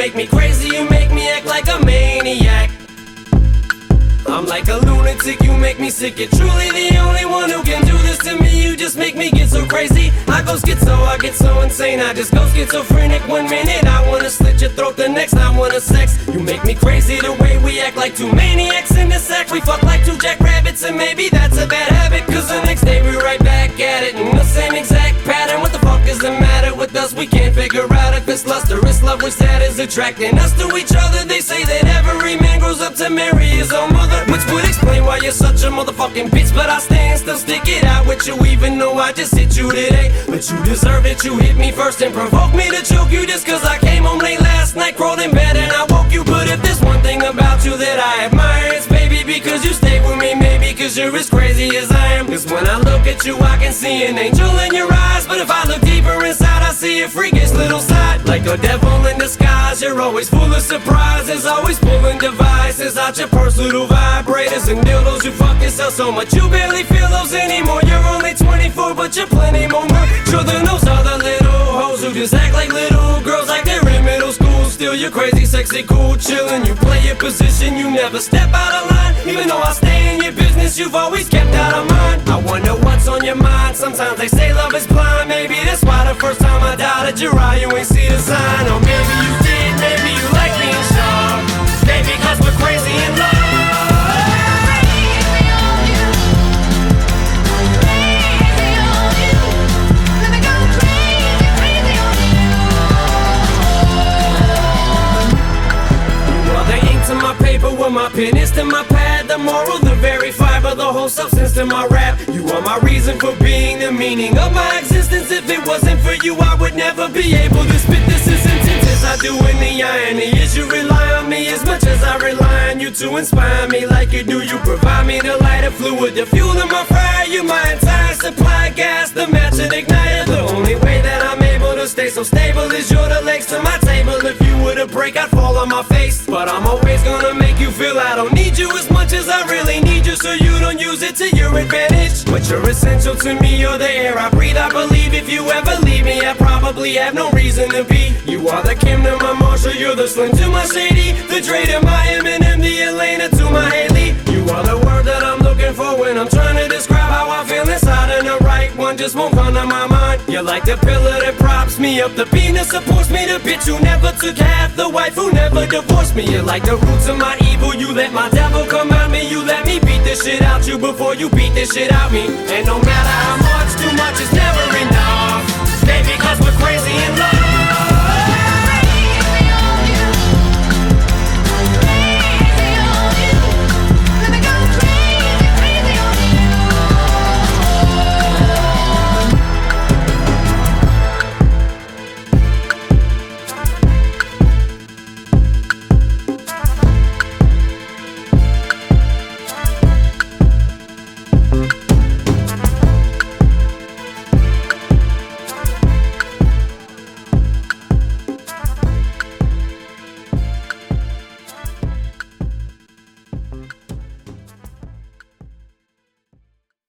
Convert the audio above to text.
make me crazy, you make me act like a maniac. I'm like a lunatic, you make me sick. You're truly the only one who can do this to me. You just make me get so crazy. I go schizo, I get so insane. I just go schizophrenic one minute. I wanna slit your throat, the next I wanna sex. You make me crazy the way we act like two maniacs in the sack. We fuck like two jackrabbits, and maybe that's a bad habit. Cause the next day we're right back with us? We can't figure out if it's lust or it's love, which that is attracting us to each other. They say that every man grows up to marry his own mother, which would explain why you're such a motherfucking bitch. But I stand still, stick it out with you, even though I just hit you today. But you deserve it, you hit me first and provoke me to choke you just cause I came home late last night, crawled in bed and I woke you. But if there's one thing about you that I admire, it's baby because you stay with me, maybe cause you're as crazy as I am. Cause when I look at you, I can see an angel in your eyes. A freakish little side. Like a devil in disguise, you're always full of surprises, always pulling devices out your purse, little vibrators and dildos. You fuck yourself so much, you barely feel those anymore. You're only 24, but you're plenty more mature than those other little hoes who just act like little girls, like they're in middle school. Still, you're crazy, sexy, cool, chillin'. You play your position, you never step out of line. Even though I stay in your business, you've always kept out of mine. I wonder what's on your mind. Sometimes they say love is blind. Maybe that's why the first time I doubted your eye, you ain't see the sign. Paper, my pen is to my pad. The moral, the very fiber, the whole substance to my rap. You are my reason for being, the meaning of my existence. If it wasn't for you, I would never be able to spit this as as I do. In the irony is you rely on me as much as I rely on you to inspire me like you do. You provide me the lighter fluid, the fuel in my fire. You my entire supply, gas, the match and igniter. The only way that I'm able to stay so stable is you're the legs to my table. If you were to break, I'd my face. But I'm always gonna make you feel I don't need you as much as I really need you, so you don't use it to your advantage. But you're essential to me, you're the air I breathe. I believe if you ever leave me, I probably have no reason to be. You are the Kim to my Marshall, you're the Slim to my Shady, the Dre to my Eminem, the Alaina to my Hailie. You are the word that I'm looking for when I'm trying to describe how I feel inside, and the right one just won't come to my mind. You're like the pillar that me up, the that supports me, the bitch who never took half, the wife who never divorced me. You're like the roots of my evil, you let my devil come out me, you let me beat the shit out you before you beat the shit out me. And no matter how much, too much is never enough. Baby, cause we're crazy in love.